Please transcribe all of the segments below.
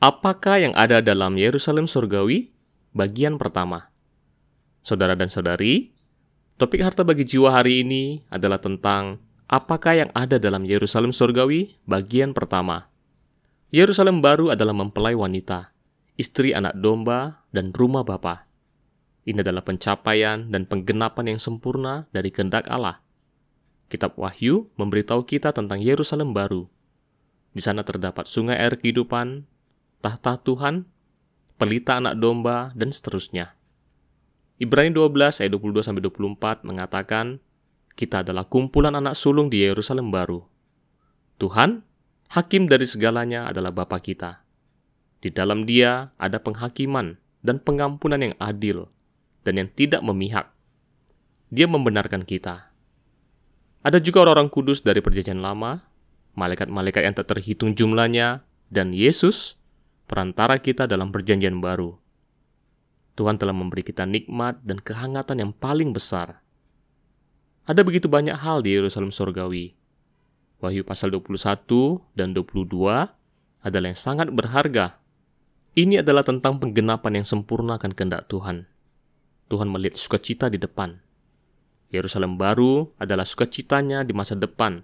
Apakah yang ada dalam Yerusalem surgawi? Bagian pertama. Saudara dan saudari, topik harta bagi jiwa hari ini adalah tentang apakah yang ada dalam Yerusalem surgawi? Bagian pertama. Yerusalem baru adalah mempelai wanita, istri anak domba, dan rumah Bapa. Ini adalah pencapaian dan penggenapan yang sempurna dari kehendak Allah. Kitab Wahyu memberitahu kita tentang Yerusalem baru. Di sana terdapat sungai air kehidupan, tahta Tuhan, pelita anak domba, dan seterusnya. Ibrani 12 ayat 22 sampai 24 mengatakan, kita adalah kumpulan anak sulung di Yerusalem baru. Tuhan, hakim dari segalanya adalah Bapa kita. Di dalam Dia ada penghakiman dan pengampunan yang adil dan yang tidak memihak. Dia membenarkan kita. Ada juga orang-orang kudus dari perjanjian lama, malaikat-malaikat yang tak terhitung jumlahnya, dan Yesus perantara kita dalam perjanjian baru. Tuhan telah memberi kita nikmat dan kehangatan yang paling besar. Ada begitu banyak hal di Yerusalem surgawi. Wahyu pasal 21 dan 22 adalah yang sangat berharga. Ini adalah tentang penggenapan yang sempurna akan kehendak Tuhan. Tuhan melihat sukacita di depan. Yerusalem baru adalah sukacitanya di masa depan,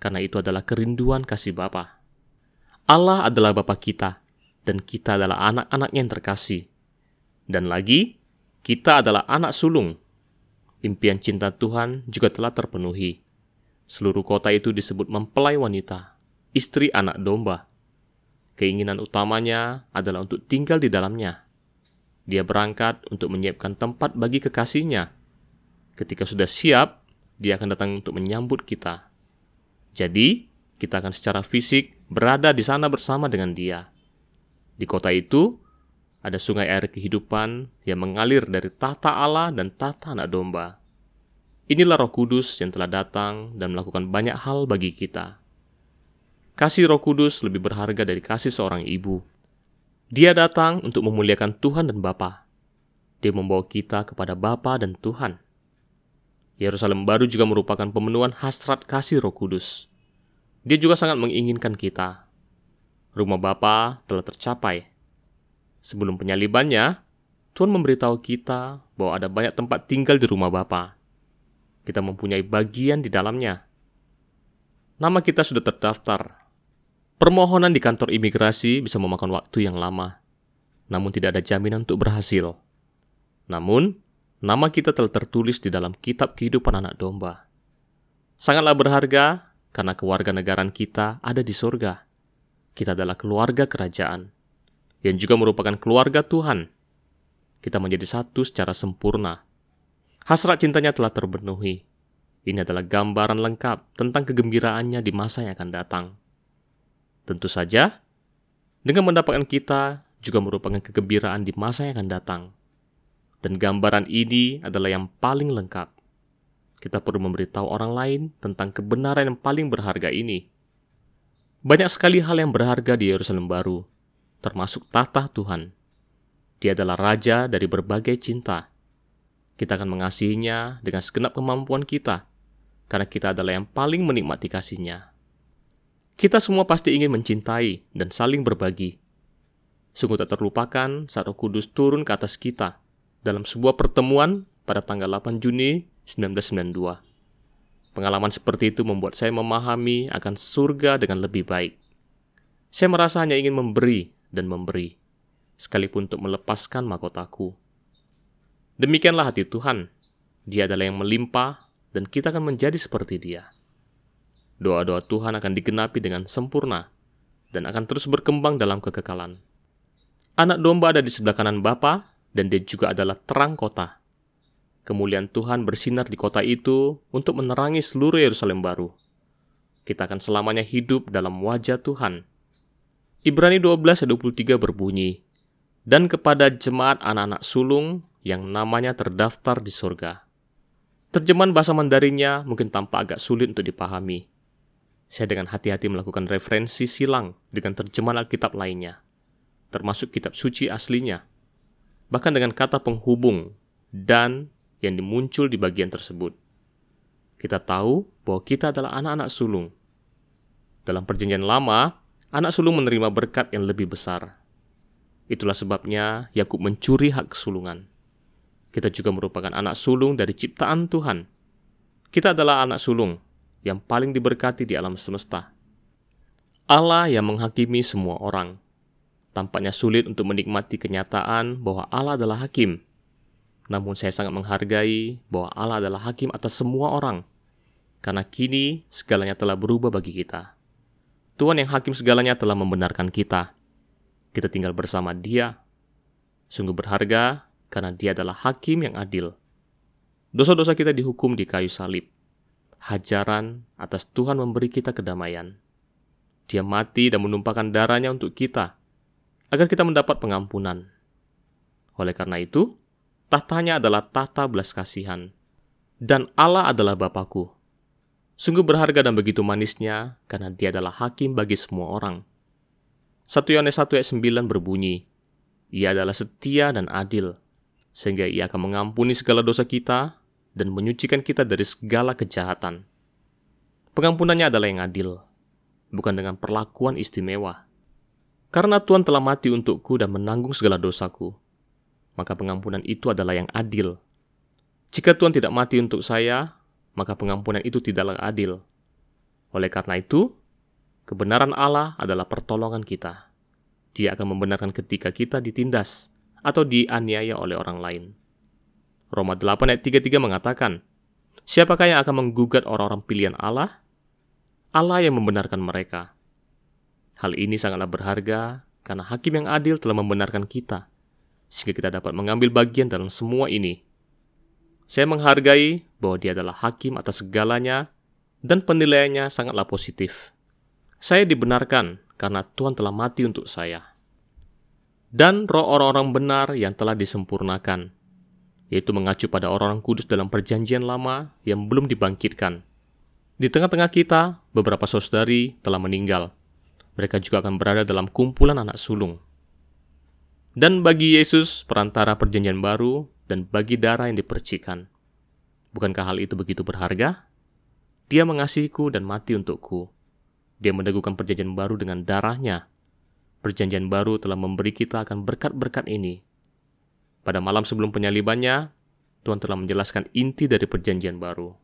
karena itu adalah kerinduan kasih Bapa. Allah adalah Bapa kita, dan kita adalah anak-anaknya yang terkasih. Dan lagi, kita adalah anak sulung. Impian cinta Tuhan juga telah terpenuhi. Seluruh kota itu disebut mempelai wanita, istri anak domba. Keinginan utamanya adalah untuk tinggal di dalamnya. Dia berangkat untuk menyiapkan tempat bagi kekasihnya. Ketika sudah siap, dia akan datang untuk menyambut kita. Jadi, kita akan secara fisik berada di sana bersama dengan dia. Di kota itu, ada sungai air kehidupan yang mengalir dari tahta Allah dan tahta anak domba. Inilah roh kudus yang telah datang dan melakukan banyak hal bagi kita. Kasih roh kudus lebih berharga dari kasih seorang ibu. Dia datang untuk memuliakan Tuhan dan Bapa. Dia membawa kita kepada Bapa dan Tuhan. Yerusalem baru juga merupakan pemenuhan hasrat kasih roh kudus. Dia juga sangat menginginkan kita rumah Bapa telah tercapai. Sebelum penyalibannya, Tuhan memberitahu kita bahwa ada banyak tempat tinggal di rumah Bapa. Kita mempunyai bagian di dalamnya. Nama kita sudah terdaftar. Permohonan di kantor imigrasi bisa memakan waktu yang lama, namun tidak ada jaminan untuk berhasil. Namun, nama kita telah tertulis di dalam kitab kehidupan anak domba. Sangatlah berharga karena kewarganegaraan kita ada di surga kita adalah keluarga kerajaan, yang juga merupakan keluarga Tuhan. Kita menjadi satu secara sempurna. Hasrat cintanya telah terpenuhi. Ini adalah gambaran lengkap tentang kegembiraannya di masa yang akan datang. Tentu saja, dengan mendapatkan kita juga merupakan kegembiraan di masa yang akan datang. Dan gambaran ini adalah yang paling lengkap. Kita perlu memberitahu orang lain tentang kebenaran yang paling berharga ini banyak sekali hal yang berharga di Yerusalem baru, termasuk tahta Tuhan. Dia adalah raja dari berbagai cinta. Kita akan mengasihinya dengan segenap kemampuan kita, karena kita adalah yang paling menikmati kasihnya. Kita semua pasti ingin mencintai dan saling berbagi. Sungguh tak terlupakan saat Roh Kudus turun ke atas kita dalam sebuah pertemuan pada tanggal 8 Juni 1992. Pengalaman seperti itu membuat saya memahami akan surga dengan lebih baik. Saya merasa hanya ingin memberi dan memberi, sekalipun untuk melepaskan mahkotaku. Demikianlah hati Tuhan. Dia adalah yang melimpah, dan kita akan menjadi seperti Dia. Doa-doa Tuhan akan digenapi dengan sempurna dan akan terus berkembang dalam kekekalan. Anak domba ada di sebelah kanan Bapa, dan dia juga adalah terang kota kemuliaan Tuhan bersinar di kota itu untuk menerangi seluruh Yerusalem baru. Kita akan selamanya hidup dalam wajah Tuhan. Ibrani 12 ayat 23 berbunyi, Dan kepada jemaat anak-anak sulung yang namanya terdaftar di surga. Terjemahan bahasa Mandarinnya mungkin tampak agak sulit untuk dipahami. Saya dengan hati-hati melakukan referensi silang dengan terjemahan Alkitab lainnya, termasuk kitab suci aslinya. Bahkan dengan kata penghubung dan yang dimuncul di bagian tersebut. Kita tahu bahwa kita adalah anak-anak sulung. Dalam perjanjian lama, anak sulung menerima berkat yang lebih besar, Itulah sebabnya Yakub mencuri hak kesulungan. Kita juga merupakan anak sulung dari ciptaan Tuhan. Kita adalah anak sulung yang paling diberkati di alam semesta. Allah yang menghakimi semua orang. Tampaknya sulit untuk menikmati kenyataan bahwa Allah adalah hakim. Namun saya sangat menghargai bahwa Allah adalah hakim atas semua orang. Karena kini segalanya telah berubah bagi kita. Tuhan yang hakim segalanya telah membenarkan kita. Kita tinggal bersama Dia. Sungguh berharga karena Dia adalah hakim yang adil. Dosa-dosa kita dihukum di kayu salib. Hajaran atas Tuhan memberi kita kedamaian. Dia mati dan menumpahkan darahnya untuk kita agar kita mendapat pengampunan. Oleh karena itu, tahtanya adalah tahta belas kasihan, dan Allah adalah Bapakku. Sungguh berharga dan begitu manisnya, karena dia adalah hakim bagi semua orang. 1 Yohanes 1 ayat 9 berbunyi, Ia adalah setia dan adil, sehingga ia akan mengampuni segala dosa kita dan menyucikan kita dari segala kejahatan. Pengampunannya adalah yang adil, bukan dengan perlakuan istimewa. Karena Tuhan telah mati untukku dan menanggung segala dosaku, maka pengampunan itu adalah yang adil. Jika Tuhan tidak mati untuk saya, maka pengampunan itu tidaklah adil. Oleh karena itu, kebenaran Allah adalah pertolongan kita. Dia akan membenarkan ketika kita ditindas atau dianiaya oleh orang lain. Roma 8 ayat 33 mengatakan, Siapakah yang akan menggugat orang-orang pilihan Allah? Allah yang membenarkan mereka. Hal ini sangatlah berharga karena hakim yang adil telah membenarkan kita, sehingga kita dapat mengambil bagian dalam semua ini. Saya menghargai bahwa dia adalah hakim atas segalanya dan penilaiannya sangatlah positif. Saya dibenarkan karena Tuhan telah mati untuk saya. Dan roh orang-orang benar yang telah disempurnakan, yaitu mengacu pada orang-orang kudus dalam perjanjian lama yang belum dibangkitkan. Di tengah-tengah kita, beberapa saudari telah meninggal mereka juga akan berada dalam kumpulan anak sulung. Dan bagi Yesus, perantara perjanjian baru, dan bagi darah yang dipercikan. Bukankah hal itu begitu berharga? Dia mengasihiku dan mati untukku. Dia meneguhkan perjanjian baru dengan darahnya. Perjanjian baru telah memberi kita akan berkat-berkat ini. Pada malam sebelum penyalibannya, Tuhan telah menjelaskan inti dari perjanjian baru.